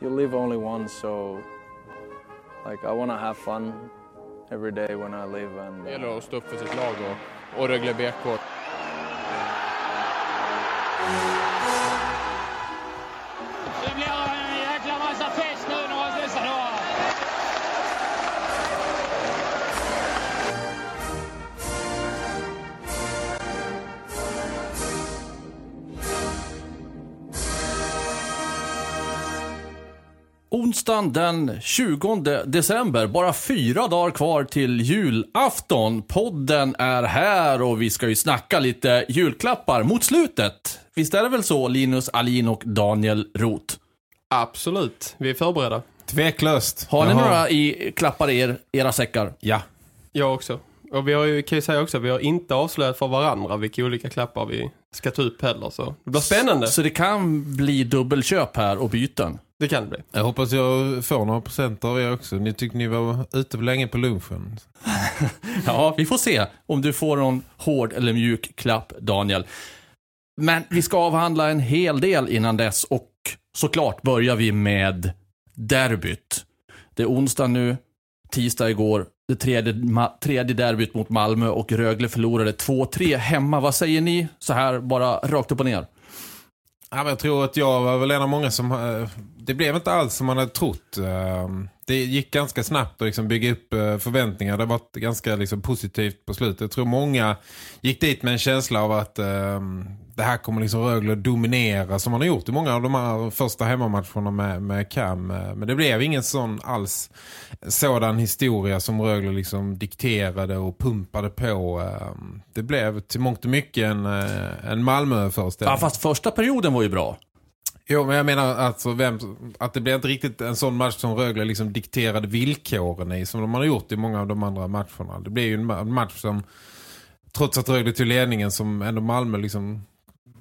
You live only once, so like I want to have fun every day when I live. And Det gäller uh, att stå upp för sitt lag och, och Rögle BK. Mm. Onsdagen den 20 december, bara fyra dagar kvar till julafton. Podden är här och vi ska ju snacka lite julklappar mot slutet. Visst är det väl så, Linus Alin och Daniel Roth? Absolut, vi är förberedda. Tveklöst. Har ni Jaha. några i, klappar i er, era säckar? Ja. Jag också. Och vi har ju, kan ju säga också, vi har inte avslöjat för varandra vilka olika klappar vi ska ta upp heller. Så det blir spännande. Så det kan bli dubbelköp här och byten. Det kan det bli. Jag hoppas jag får några procent av er också. Ni tyckte ni var ute för länge på lunchen. Ja, vi får se om du får någon hård eller mjuk klapp, Daniel. Men vi ska avhandla en hel del innan dess och såklart börjar vi med derbyt. Det är onsdag nu, tisdag igår, det tredje, tredje derbyt mot Malmö och Rögle förlorade 2-3 hemma. Vad säger ni så här bara rakt upp och ner? Ja, men jag tror att jag var väl en av många som... Eh, det blev inte alls som man hade trott. Ehm, det gick ganska snabbt att liksom bygga upp eh, förväntningar. Det var ganska liksom positivt på slutet. Jag tror många gick dit med en känsla av att eh, det här kommer liksom Rögle att dominera som man har gjort i många av de här första hemmamatcherna med, med Cam. Eh, men det blev ingen sån alls sådan historia som Rögle liksom dikterade och pumpade på. Ehm, det blev till mångt och mycket en, eh, en Malmö-föreställning. Ja, fast första perioden var ju bra. Jo, men jag menar alltså vem, att det blev inte riktigt en sån match som Rögle liksom dikterade villkoren i som de har gjort i många av de andra matcherna. Det blev ju en ma- en match som trots att Rögle till ledningen som ändå Malmö liksom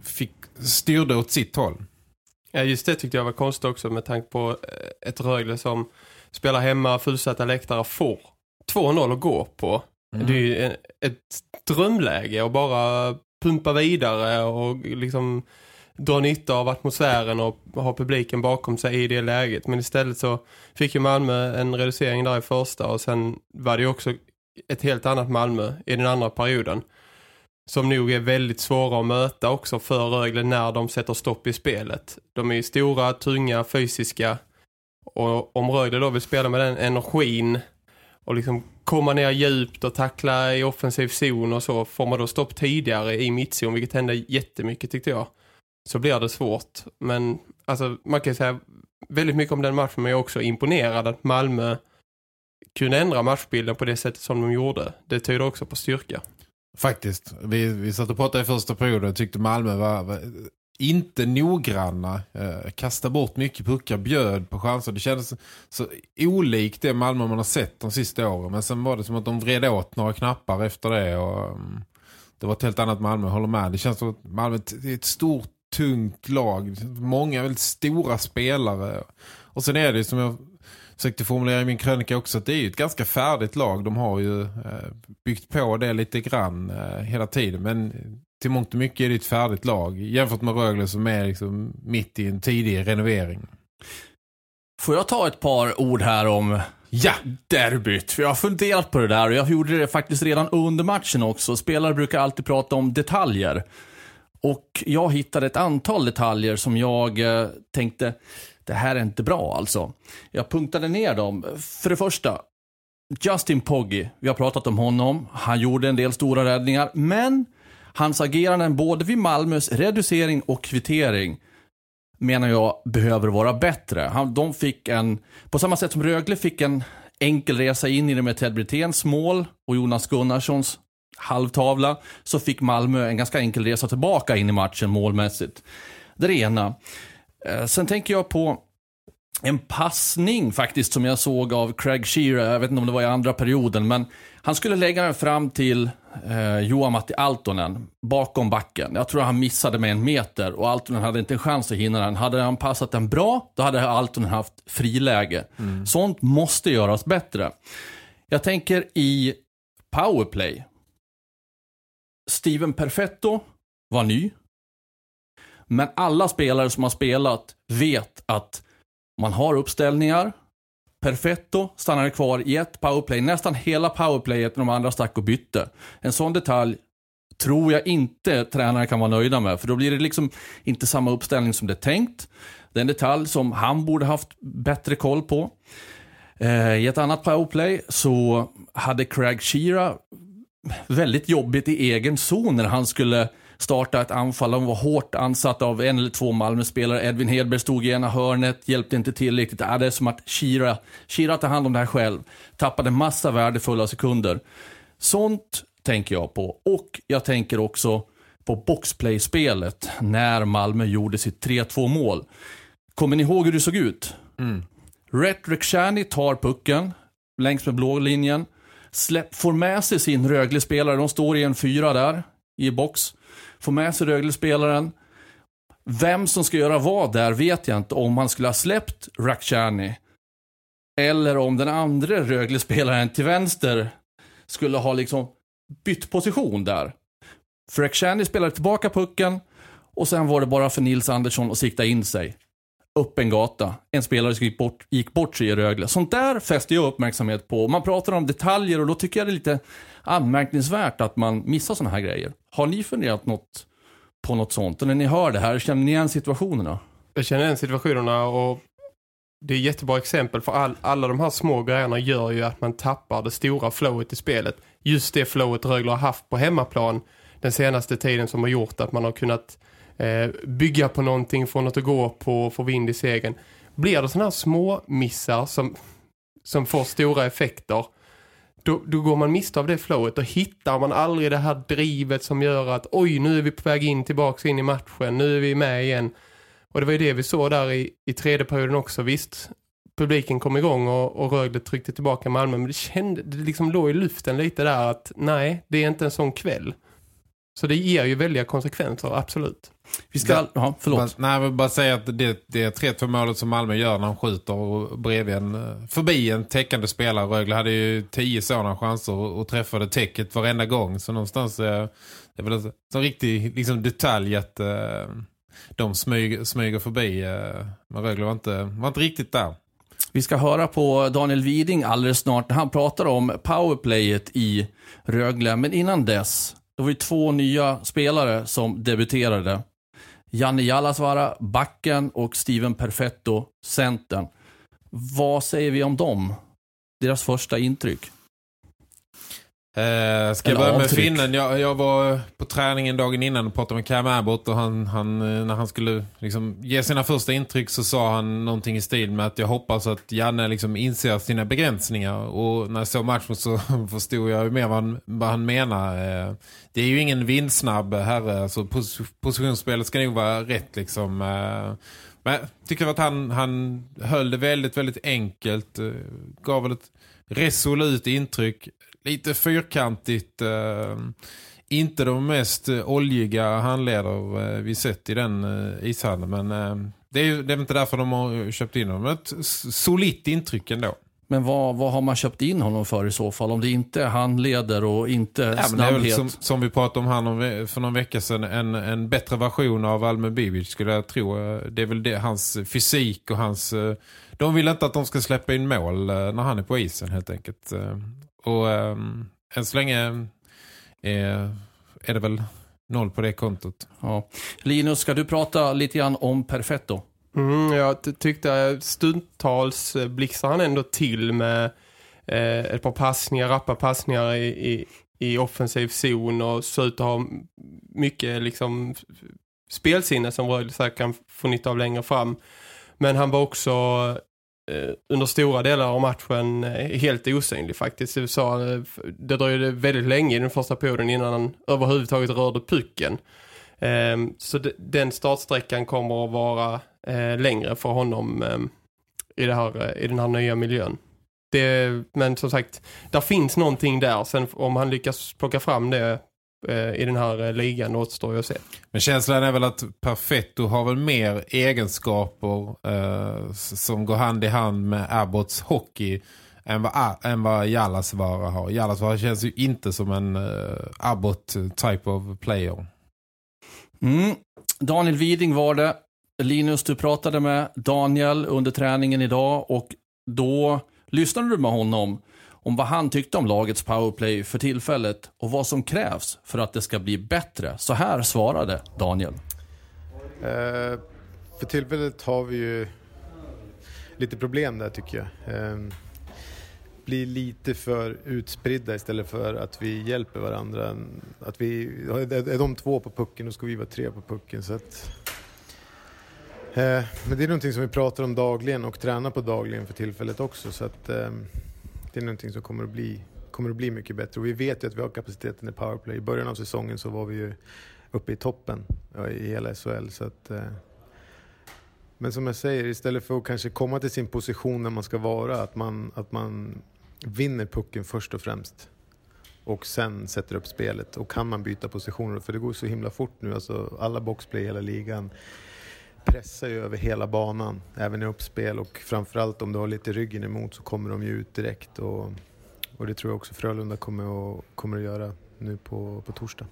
fick styrde åt sitt håll. Ja, just det tyckte jag var konstigt också med tanke på eh, ett Rögle som spelar hemma, fullsatta läktare får 2-0 att gå på. Mm. Det är ju ett drömläge att bara pumpa vidare och liksom dra nytta av atmosfären och ha publiken bakom sig i det läget. Men istället så fick ju Malmö en reducering där i första och sen var det ju också ett helt annat Malmö i den andra perioden. Som nog är väldigt svåra att möta också för Rögle när de sätter stopp i spelet. De är ju stora, tunga, fysiska. Och om Rögle då vill spela med den energin och liksom komma ner djupt och tackla i offensiv zon och så får man då stopp tidigare i mittzon, vilket hände jättemycket tyckte jag. Så blir det svårt. Men alltså, man kan ju säga väldigt mycket om den matchen men jag är också imponerad att Malmö kunde ändra matchbilden på det sättet som de gjorde. Det tyder också på styrka. Faktiskt. Vi, vi satt och pratade i första perioden och tyckte Malmö var, var inte noggranna. Eh, kastade bort mycket puckar, bjöd på chanser. Det kändes så olikt det Malmö man har sett de sista åren. Men sen var det som att de vred åt några knappar efter det. Och, um, det var ett helt annat Malmö, håller med. Det känns som att Malmö är ett stort, tungt lag. Många väldigt stora spelare. Och sen är det som jag försökte formulera i min krönika också att det är ju ett ganska färdigt lag. De har ju eh, byggt på det lite grann eh, hela tiden. Men till mångt och mycket är det ett färdigt lag. Jämfört med Rögle som är liksom mitt i en tidig renovering. Får jag ta ett par ord här om ja, derbyt? För jag har funderat på det där och jag gjorde det faktiskt redan under matchen också. Spelare brukar alltid prata om detaljer. Och jag hittade ett antal detaljer som jag eh, tänkte, det här är inte bra alltså. Jag punktade ner dem. För det första, Justin Poggi, vi har pratat om honom. Han gjorde en del stora räddningar, men hans ageranden både vid Malmös reducering och kvittering menar jag behöver vara bättre. Han, de fick en, på samma sätt som Rögle fick en enkel resa in i det med Ted Briténs mål och Jonas Gunnarssons halvtavla så fick Malmö en ganska enkel resa tillbaka in i matchen målmässigt. Det är det ena. Eh, Sen tänker jag på en passning faktiskt som jag såg av Craig Shearer, jag vet inte om det var i andra perioden, men han skulle lägga den fram till eh, Joa-Matti Altonen bakom backen. Jag tror han missade med en meter och Altonen hade inte en chans att hinna den. Hade han passat den bra, då hade Altonen haft friläge. Sånt måste göras bättre. Jag tänker i powerplay. Steven Perfetto var ny. Men alla spelare som har spelat vet att man har uppställningar. Perfetto stannade kvar i ett powerplay. Nästan hela powerplayet när de andra stack och bytte. En sån detalj tror jag inte tränare kan vara nöjda med. För då blir det liksom inte samma uppställning som det är tänkt. Det är en detalj som han borde haft bättre koll på. Eh, I ett annat powerplay så hade Craig Shearer väldigt jobbigt i egen zon när han skulle starta ett anfall. De var hårt ansatt av en eller två Malmö-spelare. Edvin Hedberg stod i ena hörnet, hjälpte inte tillräckligt. Äh, det är som att Shira, Shira tar hand om det här själv. Tappade massa värdefulla sekunder. Sånt tänker jag på. Och jag tänker också på boxplay-spelet när Malmö gjorde sitt 3-2 mål. Kommer ni ihåg hur det såg ut? Rhett Rekshani tar pucken längs med blå linjen. Släpp, får med sig sin Rögle-spelare. De står i en fyra där i box. Får med sig Rögle-spelaren. Vem som ska göra vad där vet jag inte. Om han skulle ha släppt Rakhshani. Eller om den andra Rögle-spelaren till vänster skulle ha liksom bytt position där. För Rakhshani spelade tillbaka pucken. Och sen var det bara för Nils Andersson att sikta in sig upp en gata. En spelare som gick bort, gick bort sig i Rögle. Sånt där fäster jag uppmärksamhet på. Man pratar om detaljer och då tycker jag det är lite anmärkningsvärt att man missar såna här grejer. Har ni funderat något på något sånt? Och när ni hör det här, känner ni igen situationerna? Jag känner igen situationerna och det är ett jättebra exempel för all, alla de här små grejerna gör ju att man tappar det stora flowet i spelet. Just det flowet Rögle har haft på hemmaplan den senaste tiden som har gjort att man har kunnat eh, bygga på någonting, få något att gå på, få vind i segern. Blir det sådana här små missar som, som får stora effekter då, då går man miste av det flowet. Då hittar man aldrig det här drivet som gör att oj, nu är vi på väg in tillbaka in i matchen. Nu är vi med igen. Och det var ju det vi såg där i, i tredje perioden också. Visst, publiken kom igång och, och Rögle tryckte tillbaka Malmö. Men det, kände, det liksom låg i luften lite där att nej, det är inte en sån kväll. Så det ger ju väldiga konsekvenser, absolut. Vi ska... Ja. Ja, förlåt. Bara, nej, jag vill bara säga att det, det 3-2 målet som Malmö gör när han skjuter och bredvid en, eh, förbi en täckande spelare. Rögle hade ju tio sådana chanser och, träffade täcket varenda gång. Så någonstans eh, det är väl en sån riktig liksom, detalj att eh, de smyger, smyger förbi. Eh, men Rögle var inte, var inte riktigt där. Vi ska höra på Daniel Widing alldeles snart när han pratar om powerplayet i Rögle. Men innan dess, det var ju två nya spelare som debuterade. Janne Jallasvara, backen och Steven Perfetto, centern. Vad säger vi om dem? Deras första intryck. Eh, ska jag börja med finnen? Jag, jag var på träningen dagen innan och pratade med Cam Abbott och han, han, eh, när han skulle liksom ge sina första intryck så sa han någonting i stil med att jag hoppas att Janne liksom inser sina begränsningar och när jag såg matchen så förstod jag ju mer vad han, vad han menar. Eh, det är ju ingen vindsnabb herre, alltså pos positionsspelet ska nog vara rätt liksom. Eh, men jag tycker att han, han höll det väldigt, väldigt enkelt, eh, gav väl ett resolut intryck lite fyrkantigt. Eh, inte de mest eh, oljiga handledare eh, vi sett i den eh, ishandeln. Men eh, det, är, det är inte därför de har köpt in honom. Ett solitt intryck ändå. Men vad, vad har man köpt in honom för i så fall? Om det inte är handleder och inte Ja, snabbhet. som, som vi pratade om ve- för någon vecka sedan. En, en bättre version av Almen Bibic skulle jag tro. Eh, Det är väl det, hans fysik och hans... eh, De vill inte att de ska släppa in mål eh, när han är på isen helt enkelt. Eh, Och um, än så länge är, är det väl noll på det kontot. Ja. Linus, ska du prata lite grann om Perfetto? Mm, jag ty- tyckte stundtals eh, blixtrar han ändå till med eh, ett par passningar, rappa passningar i, i, i offensiv zon och så ut att ha mycket liksom spelsinne som Rögle säkert kan få nytta av längre fram. Men han var också eh, Eh, under stora delar av matchen eh, helt osynlig faktiskt. USA, eh, det dröjde väldigt länge i den första perioden innan han överhuvudtaget rörde pucken. Ehm, så den startsträckan kommer att vara längre för honom ehm, i, det här, i den här nya miljön. Det, men som sagt, där finns någonting där. Sen om han lyckas plocka fram det i den här eh, ligan återstår ju att se. Men känslan är väl att Perfetto har väl mer egenskaper eh, som går hand i hand med Abbotts hockey än vad, än vad Jallasvara har. Jallasvara känns ju inte som en eh, Abbott type of player. Mm. Daniel Widing var det. Linus, du pratade med Daniel under träningen idag och då lyssnade du med honom om vad han tyckte om lagets powerplay för tillfället och vad som krävs för att det ska bli bättre. Så här svarade Daniel. Eh, för tillfället har vi ju lite problem där tycker jag. Eh, blir lite för utspridda istället för att vi hjälper varandra. Att vi, är de två på pucken, då ska vi vara tre på pucken. Så att, eh, men det är någonting som vi pratar om dagligen och tränar på dagligen för tillfället också. Så att, eh, det är någonting som kommer att, bli, kommer att bli mycket bättre. Och vi vet ju att vi har kapaciteten i powerplay. I början av säsongen så var vi ju uppe i toppen ja, i hela SHL. Så att, eh, men som jag säger, istället för att kanske komma till sin position där man ska vara, att man, att man vinner pucken först och främst. Och sen sätter upp spelet. Och kan man byta positioner, för det går så himla fort nu. Alltså, alla boxplay i hela ligan pressar ju över hela banan, även i uppspel. Och framförallt om du har lite ryggen emot så kommer de ju ut direkt. Och, och det tror jag också Frölunda kommer att, kommer att göra nu på, på torsdag.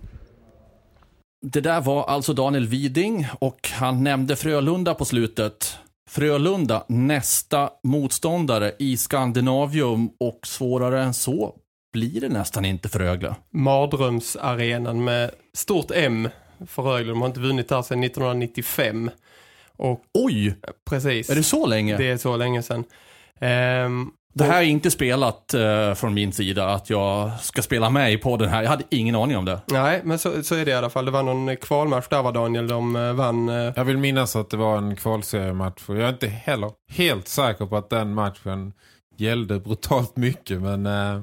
Det där var alltså Daniel Widing och han nämnde Frölunda på slutet. Frölunda, nästa motståndare i Skandinavium och svårare än så blir det nästan inte för Rögle. Mardrömsarenan med stort M för Rögle. De har inte vunnit där sedan 1995. Och Oj, precis. är det så länge? Det är så länge sedan. Ehm, Det här är inte spelat eh, från min sida att jag ska spela med i podden här. Jag hade ingen aning om det. nej, men så, så är det i alla fall. Det var någon kvalmatch där var Daniel. De eh, vann. eh, Jag vill minnas att det var en kvalseriematch jag är inte heller helt säker på att den matchen gällde brutalt mycket men eh,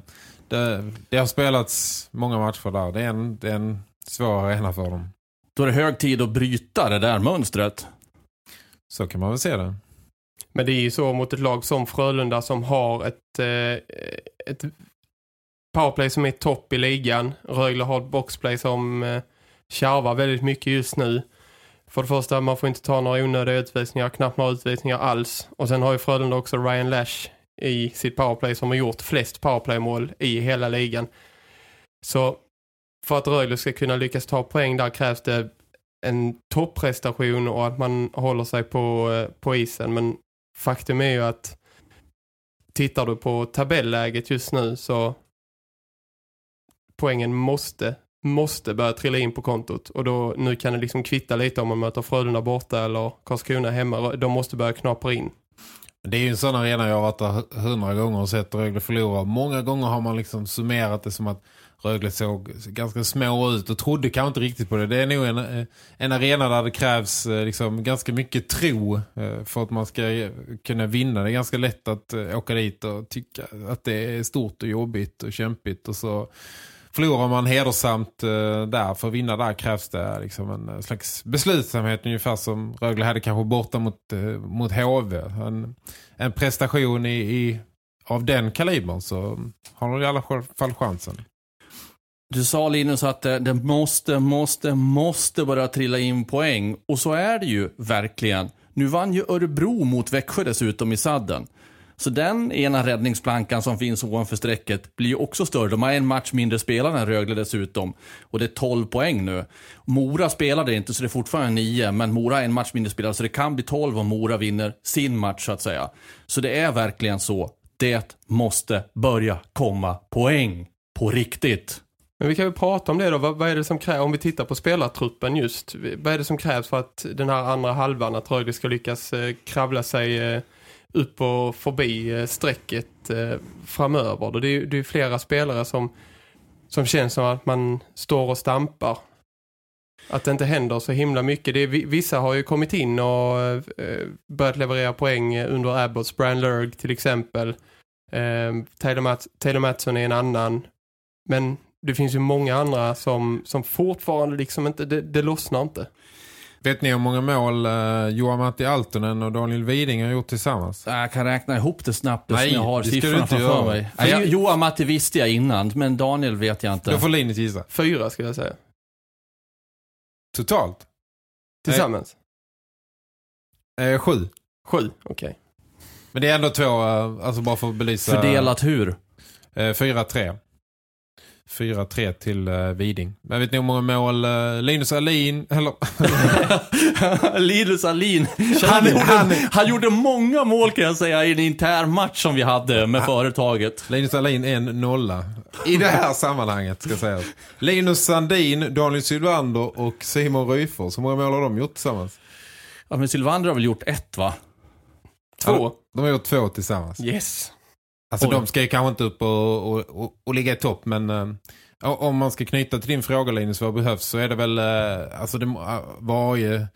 det, det har spelats många matcher där. Det är en, det är en svår arena för dem. Då är det hög tid att bryta det där mönstret. Så kan man väl se det. Men det är ju så mot ett lag som Frölunda som har ett, eh, ett powerplay som är topp i ligan. Rögle har ett boxplay som eh, kärvar väldigt mycket just nu. För det första, man får inte ta några onödiga utvisningar, knappt några utvisningar alls. Och sen har ju Frölunda också Ryan Lash i sitt powerplay som har gjort flest powerplaymål i hela ligan. Så för att Rögle ska kunna lyckas ta poäng där krävs det en topprestation och att man håller sig på, eh, på isen. Men faktum är ju att tittar du på tabelläget just nu så poängen måste måste börja trilla in på kontot och då nu kan det liksom kvitta lite om man möter Frölunda borta eller Karlskrona hemma. De måste börja knapra in. Det är ju en sån arena jag har varit där hundra gånger och sett Rögle förlora. Många gånger har man liksom summerat det som att Rögle såg ganska små ut och trodde kanske inte riktigt på det. Det är nog en, eh, en arena där det krävs eh, liksom ganska mycket tro eh, för att man ska kunna vinna. Det är ganska lätt att åka dit och tycka att det är stort och jobbigt och kämpigt och så förlorar man hedersamt där. För att vinna där krävs det liksom en slags beslutsamhet ungefär som Rögle hade kanske borta mot, mot HV. En, en prestation i, i, av den kalibern så har de i alla fall chansen. Du sa Linus att eh, det måste, måste, måste börja trilla in poäng. Och så är det ju verkligen. Nu vann ju Örebro mot Växjö dessutom i sadden. Så den ena räddningsplankan som finns ovanför strecket blir ju också större. De har en match mindre spelare än Rögle dessutom. Och det är 12 poäng nu. Mora spelade inte så det är fortfarande 9. Men Mora har en match mindre spelare så det kan bli 12 om Mora vinner sin match så att säga. Så det är verkligen så. Det måste börja komma poäng. På riktigt. Men vi kan ju prata om det då. Vad, vad är det som krävs, om vi tittar på spelartruppen just. Vad är det som krävs för att den här andra halvan, att Rögle ska lyckas eh, kravla sig eh, upp och förbi eh, strecket eh, framöver. Då det är ju det är flera spelare som, som känns som att man står och stampar. Att det inte händer så himla mycket. Det är, vissa har ju kommit in och eh, eh börjat leverera poäng under Abbots. Brian Lurg till exempel. Eh, Taylor, Mats, Taylor Matson är en annan. Men det finns ju många andra som, som fortfarande liksom inte, det, det lossnar inte. Vet ni hur många mål eh, Johan Matti Altonen och Daniel Widing har gjort tillsammans? Jag kan räkna ihop det snabbt Nej, jag har det ska du siffrorna inte framför göra. mig. Nej, jag, Johan Matti visste jag innan, men Daniel vet jag inte. Då får Linus gissa. Fyra skulle jag säga. Totalt? Tillsammans. Eh, sju. Sju, okej. Men det är ändå två, eh, alltså bara för att belysa... Fördelat hur? Eh, 4-3. 4-3 till eh, Widing. Men vet ni hur många mål eh, Linus Alin, eller Linus Alin. Han, han, han gjorde många mål kan jag säga i en intern match som vi hade med företaget. Linus Alin är en nolla. I det här sammanhanget ska säga. Linus Sandin, Daniel Sylvander och Simon Ryfors. Hur många mål har de gjort tillsammans? Ja, men Sylvander har väl gjort ett va? Två. De har gjort två tillsammans. Yes. Alltså de ska ju kanske inte upp och, och, och, och ligga i topp men eh, om man ska knyta till din fråga Linus vad behövs så är det väl eh, alltså det, eh, varje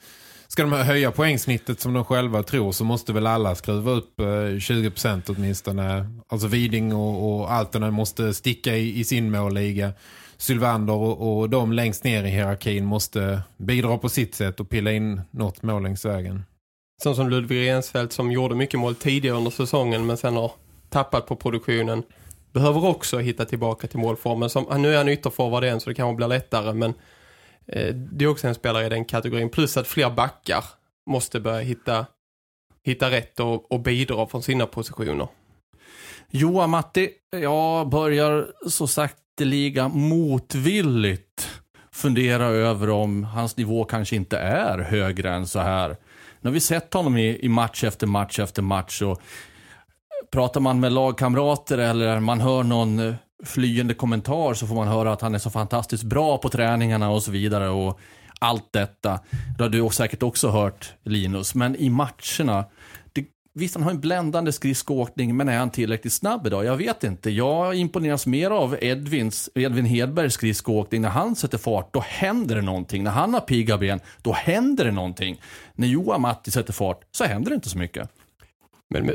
ska de höja poängsnittet som de själva tror så måste väl alla skruva upp eh, 20% åtminstone. Alltså Widing och, och Altonen måste sticka i, i sin målliga. Sylvander och, och de längst ner i hierarkin måste bidra på sitt sätt och pilla in något mål längs vägen. Sån som Ludvig Rensfeldt som gjorde mycket mål tidigare under säsongen men sen har tappat på produktionen. Behöver också hitta tillbaka till målformen. Som, nu är han ytterforward igen så det kanske blir lättare men eh, det är också en spelare i den kategorin. Plus att fler backar måste börja hitta, hitta rätt och, och bidra från sina positioner. Johan Matti, jag börjar så sakteliga motvilligt fundera över om hans nivå kanske inte är högre än så här. Nu har vi sett honom i, i match efter match efter match och pratar man med lagkamrater eller man hör någon eh, flyende kommentar så får man höra att han är så fantastiskt bra på träningarna och så vidare och allt detta. Det har du säkert också hört Linus, men i matcherna det, Visst, han har en bländande skridskoåkning, men är han tillräckligt snabb idag? Jag vet inte. Jag imponeras mer av Edvins, Edvin Hedbergs skridskoåkning. När han sätter fart, då händer det någonting. När han har pigga ben, då händer det någonting. När Johan Matti sätter fart, så händer det inte så mycket. Men med,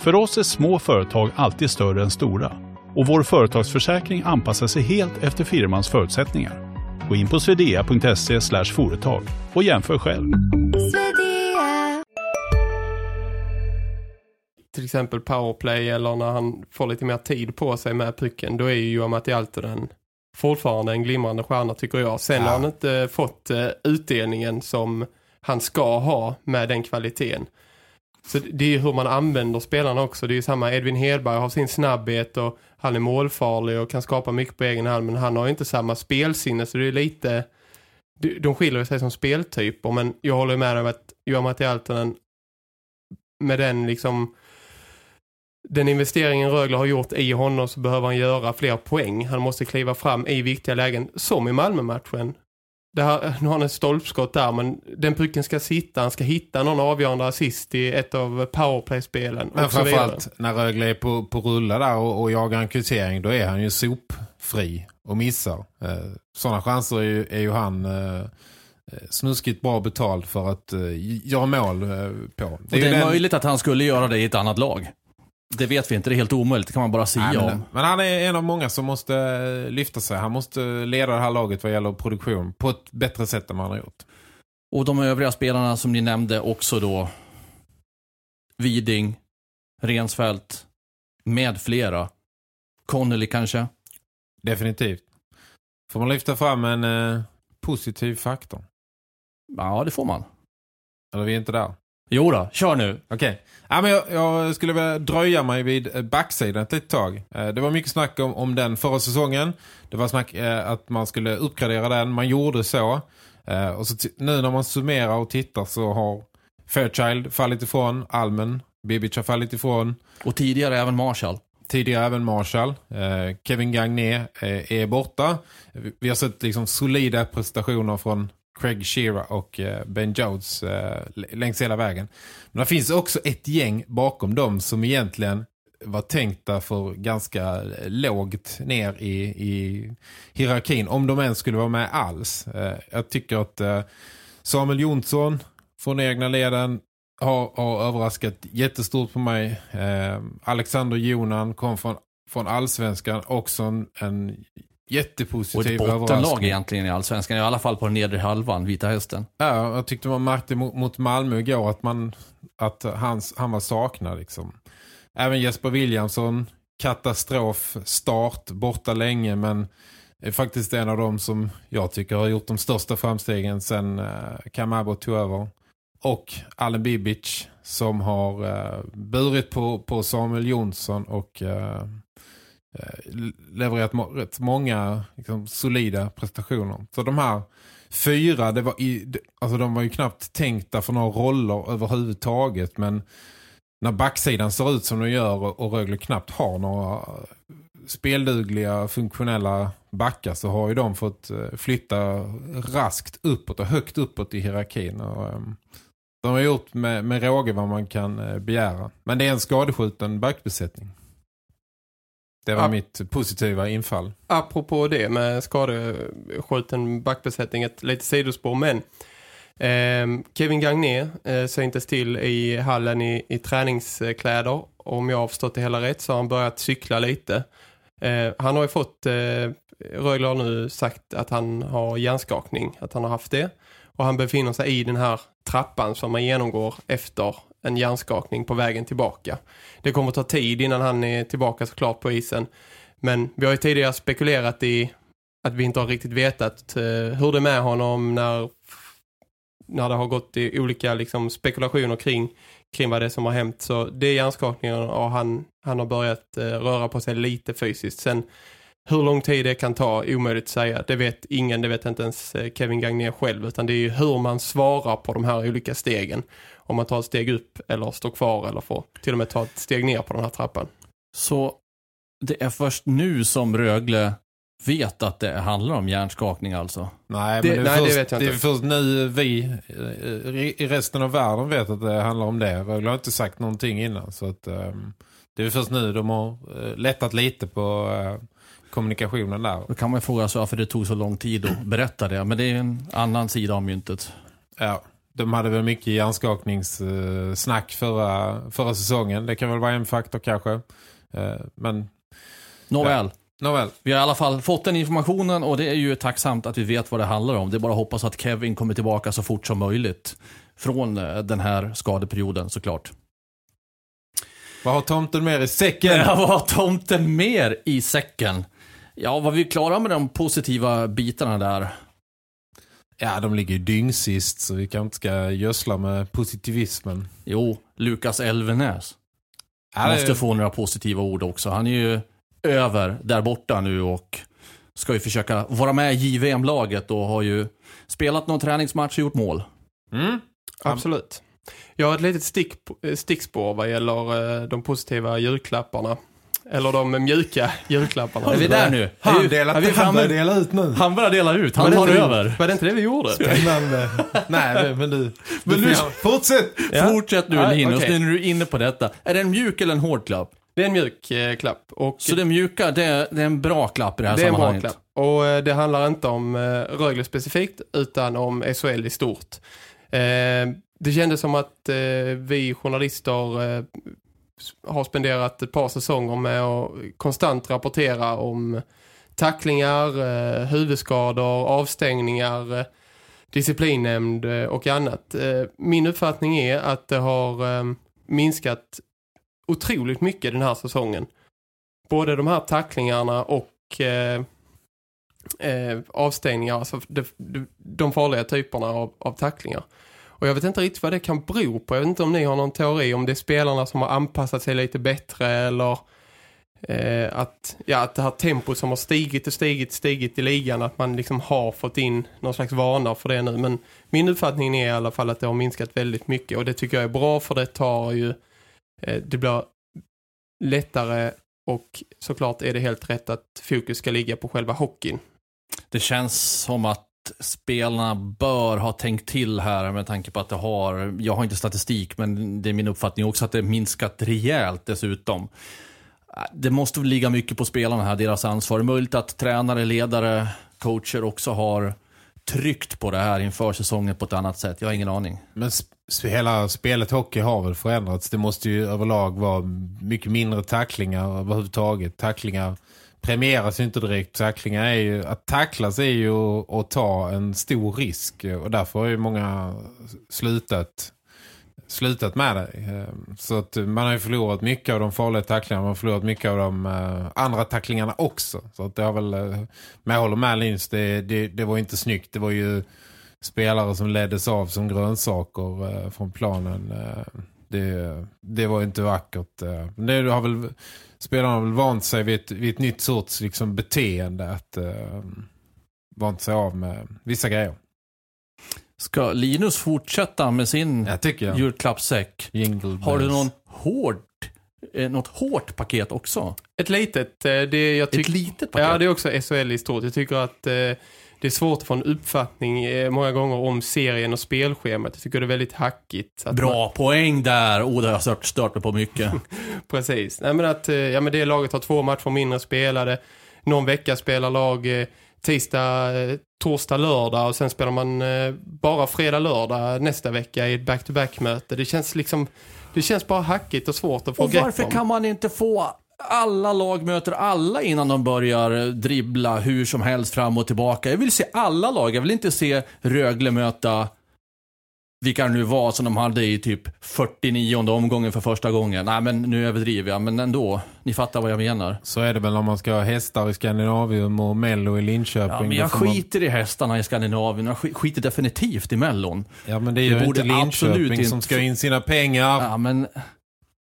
För oss är små företag alltid större än stora och vår företagsförsäkring anpassar sig helt efter firmans förutsättningar. Gå in på swedea.se företag och jämför själv. till exempel powerplay eller när han får lite mer tid på sig med pucken, då är ju Johan Matti Altonen fortfarande en glimrande stjärna tycker jag. Sen har han inte fått eh, utdelningen som han ska ha med den kvaliteten. Så det är ju hur man använder spelarna också. Det är ju samma, Edvin Hedberg har sin snabbhet och han är målfarlig och kan skapa mycket på egen hand men han har ju inte samma spelsinne så det är lite de- skiljer sig som speltyper men jag håller med om att Johan Matti Altonen med den liksom den investeringen Rögle har gjort i honom så behöver han göra fler poäng. Han måste kliva fram i viktiga lägen, som i Malmö-matchen. Det här, nu har han ett stolpskott där, men den pucken ska sitta. Han ska hitta någon avgörande assist i ett av powerplay-spelen. Men och så vidare. framförallt när Rögle är på, på rulla där och, och jagar en kvittering då är han ju sopfri och missar. Eh, sådana chanser är ju, är ju han eh, snuskigt bra betald för att eh, göra mål eh, på. Och det är, ju den- möjligt att han skulle göra det i ett annat lag. Det vet vi inte, det är helt omöjligt, det kan man bara Nej, om. men, han är en av många som måste eh, lyfta sig. Han måste leda det här laget vad gäller produktion på ett bättre sätt än vad han har gjort. Och de övriga spelarna som ni nämnde också då. Widing, Rensfeldt, med flera. Connolly kanske. Definitivt. Får man lyfta fram en eh, positiv faktor? Ja, det får man. Eller vi är inte där. Jo då, kör nu. Okej. Ja, men jag, jag skulle vilja dröja mig vid eh, backsidan ett tag. Eh, Det var mycket snack om, om den förra säsongen. Det var snack eh, att man skulle uppgradera den. Man gjorde så. Eh, och så nu när man summerar och tittar så har Fairchild fallit ifrån, Almen, Bibic har fallit ifrån. Och tidigare även Marshall. Tidigare även Marshall. Eh, Kevin Gagné är borta. Vi har sett liksom solida prestationer från Craig Shearer och eh, Ben Jones eh, längs hela vägen. Men det finns också ett gäng bakom dem som egentligen var tänkta för ganska lågt ner i, i hierarkin. Om de ens skulle vara med alls. Eh, jag tycker att Samuel Jonsson från egna leden har, har överraskat jättestort på mig. Alexander Jonan kom från, från Allsvenskan. Också en, en och jättepositiv ett bottenlag egentligen i Allsvenskan. I alla fall på den nedre halvan, Vita Hästen. Ja, jag tyckte man märkte mot, Malmö igår att, man, att hans, han var saknad. Liksom. Även Jesper Williamson, katastrof, start, borta länge men är faktiskt en av dem som jag tycker har gjort de största framstegen sen uh, Kamabo tog över. Och Allen Bibic som har uh, burit på, på Samuel Jonsson och uh, Eh, levererat rätt många liksom, solida prestationer. Så de här fyra, det var i, alltså de var ju knappt tänkta för några roller överhuvudtaget men när backsidan ser ut som de gör och, och Rögle knappt har några eh, speldugliga, funktionella backar så har ju de fått eh, flytta raskt uppåt och högt uppåt i hierarkin. Och, ehm, de har gjort med, med råge vad man kan begära. Men det är en skadeskjuten backbesättning. Det var Ja. mitt positiva infall. Apropå det med skadeskjuten backbesättning, ett lite sidospår, men ehm, Kevin Gagné eh, syntes till i hallen i, i träningskläder. Om jag har förstått det hela rätt så har han börjat cykla lite. Eh, han har ju fått, eh, Rögle har nu sagt att han har hjärnskakning, att han har haft det. Och han befinner sig i den här trappan som man genomgår efter en hjärnskakning på vägen tillbaka. Det kommer ta tid innan han är tillbaka såklart på isen. Men vi har ju tidigare spekulerat i att vi inte har riktigt vetat eh, hur det är med honom när, när det har gått i olika liksom, spekulationer kring, kring vad det är som har hänt. Så det är hjärnskakningen och han, han har börjat eh, röra på sig lite fysiskt. Sen hur lång tid det kan ta, omöjligt att säga. Det vet ingen, det vet inte ens eh, Kevin Gagné själv. Utan det är ju hur man svarar på de här olika stegen. Om man tar ett steg upp eller står kvar eller får till och med ta ett steg ner på den här trappan. Så det är först nu som Rögle vet att det handlar om hjärnskakning alltså. Nej, Det- men det är, nej, det först, vet jag det är inte. först nu vi eh, i resten av världen vet att det handlar om det. Rögle har inte sagt någonting innan. Så att, ehm, det är först nu de har eh, lättat lite på eh, kommunikationen där. Då kan man fråga sig varför det tog så lång tid att berätta det. Men det är en annan sida av myntet. Ja, de hade väl mycket hjärnskakningssnack förra, förra säsongen. Det kan väl vara en faktor kanske. Eh, Men Nåväl, nåväl. vi har i alla fall fått den informationen och det är ju tacksamt att vi vet vad det handlar om. Det är bara att hoppas att Kevin kommer tillbaka så fort som möjligt från eh, den här skadeperioden såklart. Vad har tomten mer i säcken? Ja, vad har tomten mer i säcken? Ja, var vi klara med de positiva bitarna där? Ja, de ligger ju dyngsist så vi kanske inte ska gödsla med positivismen. Jo, Lukas Elvenäs. Det- Måste få några positiva ord också. Han är ju över där borta nu och ska ju försöka vara med i JVM-laget och har ju spelat någon träningsmatch och gjort mål. Mm? Absolut. Jag har ett litet stick, eh, stickspår vad gäller eh, de positiva julklapparna. Eller de mjuka julklapparna. Är vi där nu? Han Är vi- är han börjar dela ut nu. Han börjar dela ut, han det tar över. Var det inte det vi gjorde? Spännande. Nej, men du. Men du Fortsätt! Ja. Fortsätt nu Ja, Linus, okej. nu när du är inne på detta. Är det en mjuk eller en hård klapp? Det är en mjuk eh, klapp. Och Så det mjuka, det är, det är en bra klapp i det här det är en bra sammanhanget. klapp. Och eh, det handlar inte om eh, Rögle specifikt utan om SHL i stort. Eh, det kändes som att eh, vi journalister eh, har spenderat ett par säsonger med att konstant rapportera om tacklingar, eh, huvudskador, avstängningar, eh, disciplinnämnd eh, och annat. Min uppfattning är att det har minskat otroligt mycket den här säsongen. Både de här tacklingarna och eh, avstängningar, alltså de, de, de farliga typerna av, av tacklingar. Och jag vet inte riktigt vad det kan bero på. Jag vet inte om ni har någon teori om det är spelarna som har anpassat sig lite bättre eller eh, att, ja, att det här tempot som har stigit och stigit stigit i ligan, att man liksom har fått in någon slags vana för det nu. Men min uppfattning är i alla fall att det har minskat väldigt mycket och det tycker jag är bra för det tar ju, eh, det blir lättare och såklart är det helt rätt att fokus ska ligga på själva hockeyn. Det känns som att spelarna bör ha tänkt till här med tanke på att det har, jag har inte statistik men det är min uppfattning också att det minskat rejält dessutom. Det måste väl ligga mycket på spelarna här, deras ansvar. Det är möjligt att tränare, ledare, coacher också har tryckt på det här inför säsongen på ett annat sätt. Jag har ingen aning. Men sp- hela spelet hockey har väl förändrats. Det måste ju överlag vara mycket mindre tacklingar överhuvudtaget. Tacklingar premieras ju inte direkt. Tacklingar är ju, att tacklas är ju att ta en stor risk. Och därför har ju många slutat slutat med det. Ehm, så att man har ju förlorat mycket av de farliga tacklingarna. Man har förlorat mycket av de eh, andra tacklingarna också. Så att det har väl, eh, men jag håller med Linus, det, det, det var inte snyggt. Det var ju spelare som leddes av som grönsaker eh, från planen. Det, det var inte vackert. det har väl, spelarna har väl vant sig vid ett, vid ett nytt sorts liksom, beteende. Att eh, vant sig av med vissa grejer. Ska Linus fortsätta med sin Jag tycker jag. julklappssäck? Har du någon hård, eh, något hårt paket också? Ett litet, eh, det jag Ett litet paket? Ja, det är också SHL i stort. Jag tycker att eh, det är svårt att få en uppfattning eh, många gånger om serien och spelschemat. Jag tycker det är väldigt hackigt. Att Bra poäng där! Oh, det har jag stört, stört mig på mycket. Man, precis. Nej, men att eh, ja, men det laget har två matcher mindre spelade. Någon vecka spelar lag eh, tisdag, torsdag, lördag och sen spelar man bara fredag, lördag nästa vecka i ett back-to-back-möte. Det känns liksom, det känns bara hackigt och svårt att få Och grepp varför om. kan man inte få alla lag möter alla innan de börjar dribbla hur som helst fram och tillbaka? Jag vill se alla lag. Jag vill inte se Rögle möta vilka det nu var som de hade i typ 49 omgången för första gången. Nej, men nu överdriver jag, men ändå. Ni fattar vad jag menar. Så är det väl om man ska ha hästar i Skandinavium och Mello i Linköping. Ja, men jag får man- skiter i hästarna i Skandinavien. Jag sk- skiter definitivt i Mellon. Ja, men det är Det ju borde inte absolut Linköping som inte- ska in sina pengar. Ja, men...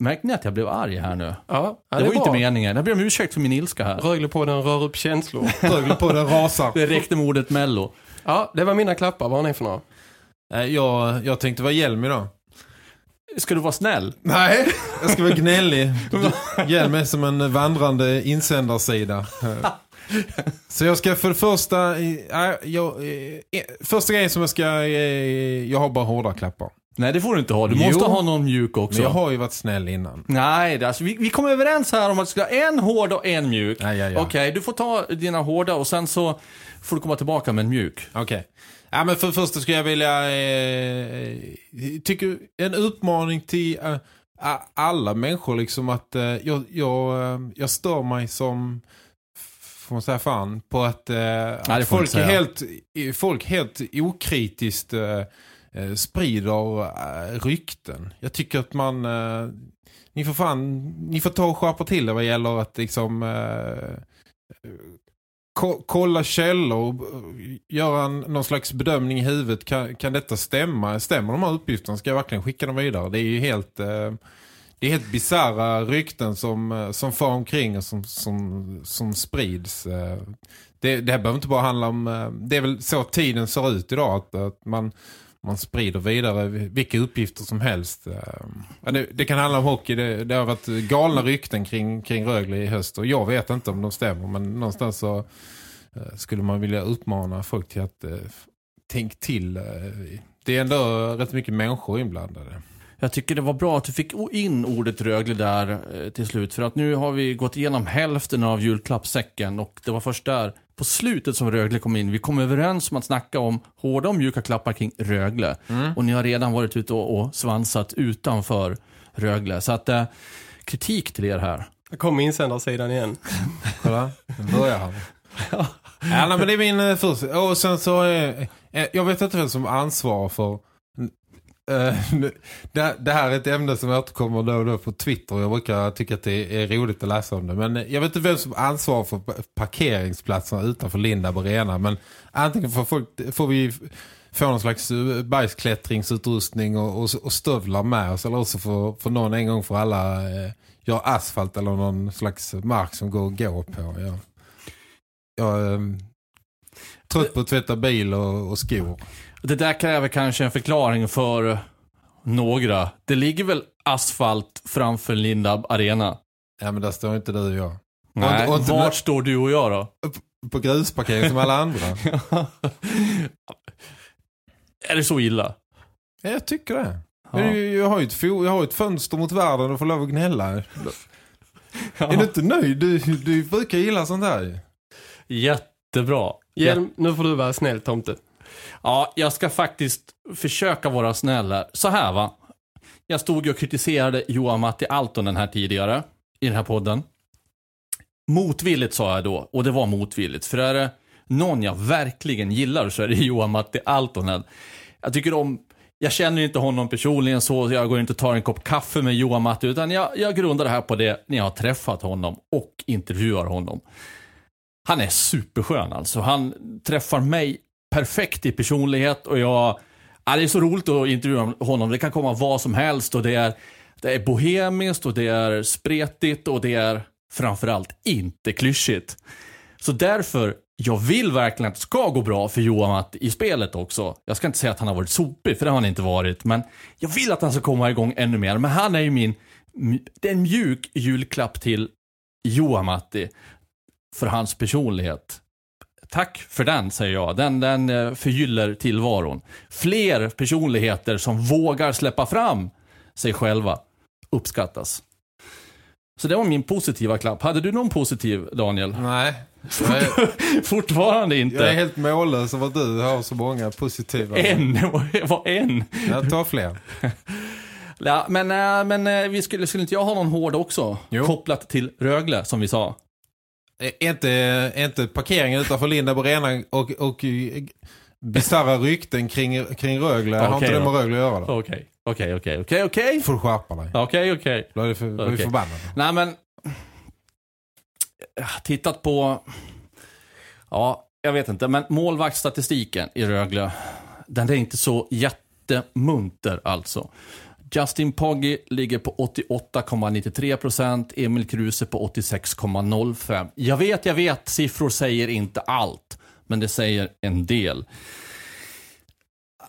Märkte ni att jag blev arg här nu? Ja, ja, det, var är inte meningen. Jag ber om ursäkt för min ilska här. Rögle på den rör upp känslor. Rögle på den rasar. Det räckte med ordet Mello. ja, det var mina klappar. Vad har ni för några? Jag, jag tänkte vara hjälm idag. Ska du vara snäll? Nej, jag ska vara gnällig. Hjälm är som en vandrande insändarsida. Så jag ska för det första... eh, jag, eh, första grejen som jag ska... eh, Jag har bara hårda klappar. Nej, det får du inte ha. Du Jo. måste ha någon mjuk också. Men jag har ju varit snäll innan. Nej, det alltså, vi, vi kom överens här om att det ska ha en hård och en mjuk. Ja, ja, ja. Okej, du får ta dina hårda och sen så får du komma tillbaka med en mjuk. Okej. Ja, men för det första skulle jag vilja... Eh, tycker en uppmaning till eh, alla människor liksom att eh, jag, jag, eh, jag stör mig som får man säga fan på att, eh, får att du folk, är helt, folk helt okritiskt eh, sprider eh, rykten. Jag tycker att man eh, ni får fan ni får ta och skärpa till det vad gäller att liksom eh, eh, ko- kolla källor göra en, någon slags bedömning i huvudet. Kan, kan detta stämma? Stämmer de här uppgifterna? Ska jag verkligen skicka dem vidare? Det är ju helt eh, det är helt bizarra rykten som, som far omkring och som, som, som sprids. Det, det här behöver inte bara handla om... Det är väl så tiden ser ut idag. Att, att man, man sprider vidare vilka uppgifter som helst. Eh, det, det kan handla om hockey. Det, det har varit galna rykten kring, kring Rögle i höst. Och jag vet inte om de stämmer. Men någonstans så eh, skulle man vilja uppmana folk till att eh, tänk till. Eh, det är ändå rätt mycket människor inblandade. Jag tycker det var bra att du fick in ordet Rögle där till slut. För att nu har vi gått igenom hälften av julklappssäcken och det var först där på slutet som Rögle kom in. Vi kom överens om att snacka om hårda och mjuka klappar kring Rögle. Och ni har redan varit ute och, och svansat utanför Rögle. Så att eh, kritik till er här. Jag kom insändarsidan igen. Kolla, nu börjar han. ja, nej, men det är min eh, första. Och sen så, eh, eh, jag vet inte vem som ansvarar för... Eh, det, här är ett ämne som återkommer då och då på Twitter. Jag brukar tycka att det är roligt att läsa om det. Men eh, jag vet inte vem som ansvarar för parkeringsplatserna utanför Lindab Arena. Men antingen får, folk, får vi få någon slags eh, bajsklättringsutrustning och, och, och stövlar med oss. Eller också får, får någon en gång för alla eh, göra asfalt eller någon slags mark som går att gå på. Ja. Jag är eh, trött på att tvätta bil och, och skor. Det där kräver kanske en förklaring för några. Det ligger väl asfalt framför Lindab Arena? Ja, men där står inte du och jag. Nej, och inte- vart står du och jag då? På grusparkering som alla andra. Är det så illa? Ja, jag tycker det. Ja. Jag, har ju ett, jag har ju ett fönster mot världen och får lov att gnälla. Är du inte nöjd? Du, du brukar gilla sånt där. Jättebra. Hjelm, nu får du vara snäll tomte. Ja, jag ska faktiskt försöka vara snäll här. Så här va. Jag stod ju och kritiserade Johan Matti Altonen här tidigare i den här podden. Motvilligt sa jag då, och det var motvilligt. För är det någon jag verkligen gillar så är det Johan Matti Altonen. Jag tycker om, jag känner inte honom personligen så, jag går inte och tar en kopp kaffe med Johan Matti, utan jag, jag grundar det här på det när jag har träffat honom och intervjuar honom. Han är superskön alltså. Han träffar mig perfekt i personlighet och jag... Ja, det är så roligt att intervjua honom. Det kan komma vad som helst och det är, det är bohemiskt och det är spretigt och det är framförallt inte klyschigt. Så därför, jag vill verkligen att det ska gå bra för Johan Matt i spelet också. Jag ska inte säga att han har varit sopig, för det har han inte varit. Men jag vill att han ska komma igång ännu mer. Men han är ju min... Det är en mjuk julklapp till Johan Matti för hans personlighet. Tack för den, säger jag. Den, den eh, förgyller tillvaron. Fler personligheter som vågar släppa fram sig själva uppskattas. Så det var min positiva klapp. Hade du någon positiv, Daniel? Nej. Är, Fortfarande inte. jag är helt mållös över att du har så många positiva. En, var en. Jag tar fler. Ja, men äh, men äh, vi skulle, skulle inte jag ha någon hård också? Jo. Kopplat till Rögle, som vi sa. Är inte, är inte parkeringen utanför Lindab Arena och, och eh, bisarra rykten kring, kring Rögle. har Okej inte det med Rögle att göra då? Okej, okej, okej, okej, okej. får du skärpa dig. Okej, okej. Då är det för, då är vi Okej. förbannade. Nej men, jag har tittat på, ja, jag vet inte, men målvaktsstatistiken i Rögle, den är inte så jättemunter alltså. Justin Pogge ligger på 88,93%, Emil Kruse på 86,05%. Jag vet, jag vet, siffror säger inte allt, men det säger en del.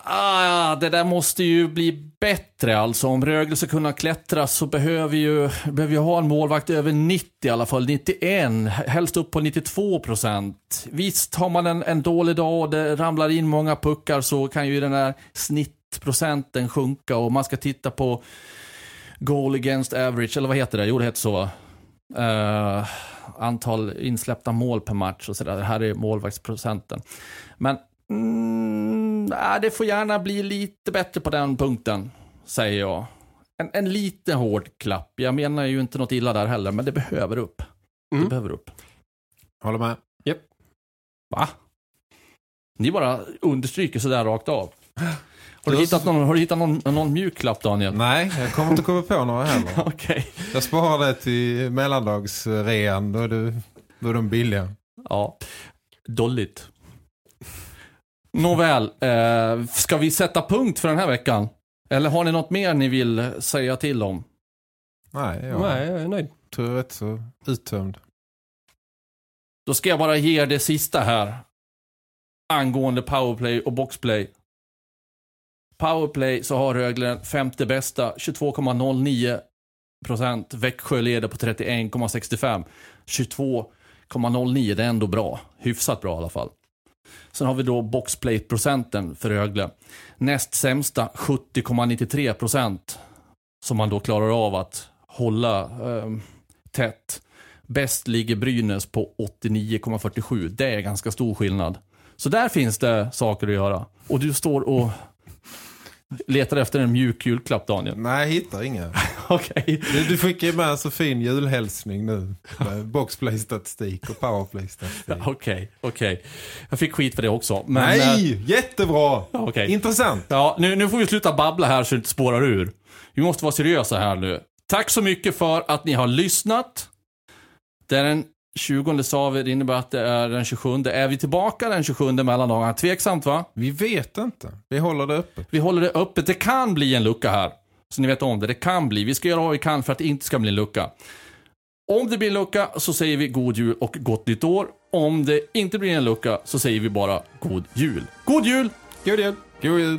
Ah, det där måste ju bli bättre alltså. Om Rögle ska kunna klättra så behöver ju, behöver ju ha en målvakt över 90 i alla fall. 91, helst upp på 92 procent. Visst, har man en, en dålig dag och det ramlar in många puckar så kan ju den där snittprocenten sjunka och man ska titta på goal against average, eller vad heter det? Jo, det heter så. Eh, antal insläppta mål per match och sådär. Det här är målvaktsprocenten. Men mm, nej, det får gärna bli lite bättre på den punkten, säger jag. En, en lite hård klapp. Jag menar ju inte något illa där heller, men det behöver upp. Det Mm. behöver upp. Håller med. Va? Ni bara understryker sådär rakt av. Har du Du- hittat någon, har du hittat någon, någon mjuk klapp, Daniel? Nej, jag kommer inte komma på några heller. Okej. Jag sparar det till mellandagsrean. Då är, då är de billiga. Ja, dolligt. Nåväl, eh, ska vi sätta punkt för den här veckan? Eller har ni något mer ni vill säga till om? Nej, jag Nej, jag är nöjd. tror jag är rätt så uttömd. Då ska jag bara ge er det sista här. Angående powerplay och boxplay. Powerplay så har Rögle femte bästa, 22,09 procent. Växjö leder på 31,65. 22,09, det är ändå bra. Hyfsat bra i alla fall. Sen har vi då boxplay-procenten för Rögle. Näst sämsta 70,93 procent. Som man då klarar av att hålla eh, tätt. Bäst ligger Brynäs på 89,47. Det är ganska stor skillnad. Så där finns det saker att göra. Och du står och letar efter en mjuk julklapp, Daniel. Nej, jag hittar inga. Okej. Du, du skickar ju med en så fin julhälsning nu. Boxplay-statistik och powerplay-statistik. Okej, okej. Jag fick skit för det också. Men, Nej, jättebra! okej. Intressant. Ja, nu, nu får vi sluta babbla här så det inte spårar ur. Vi måste vara seriösa här nu. Tack så mycket för att ni har lyssnat. Det är en 20 sa vi, det innebär att det är den 27. Är vi tillbaka den 27 mellandagarna? Tveksamt va? Vi vet inte. Vi håller det öppet. Vi håller det öppet. Det kan bli en lucka här. Så ni vet om det. Det kan bli. Vi ska göra vad vi kan för att det inte ska bli en lucka. Om det blir en lucka så säger vi god jul och gott nytt år. Om det inte blir en lucka så säger vi bara god jul. God jul! God jul! God jul!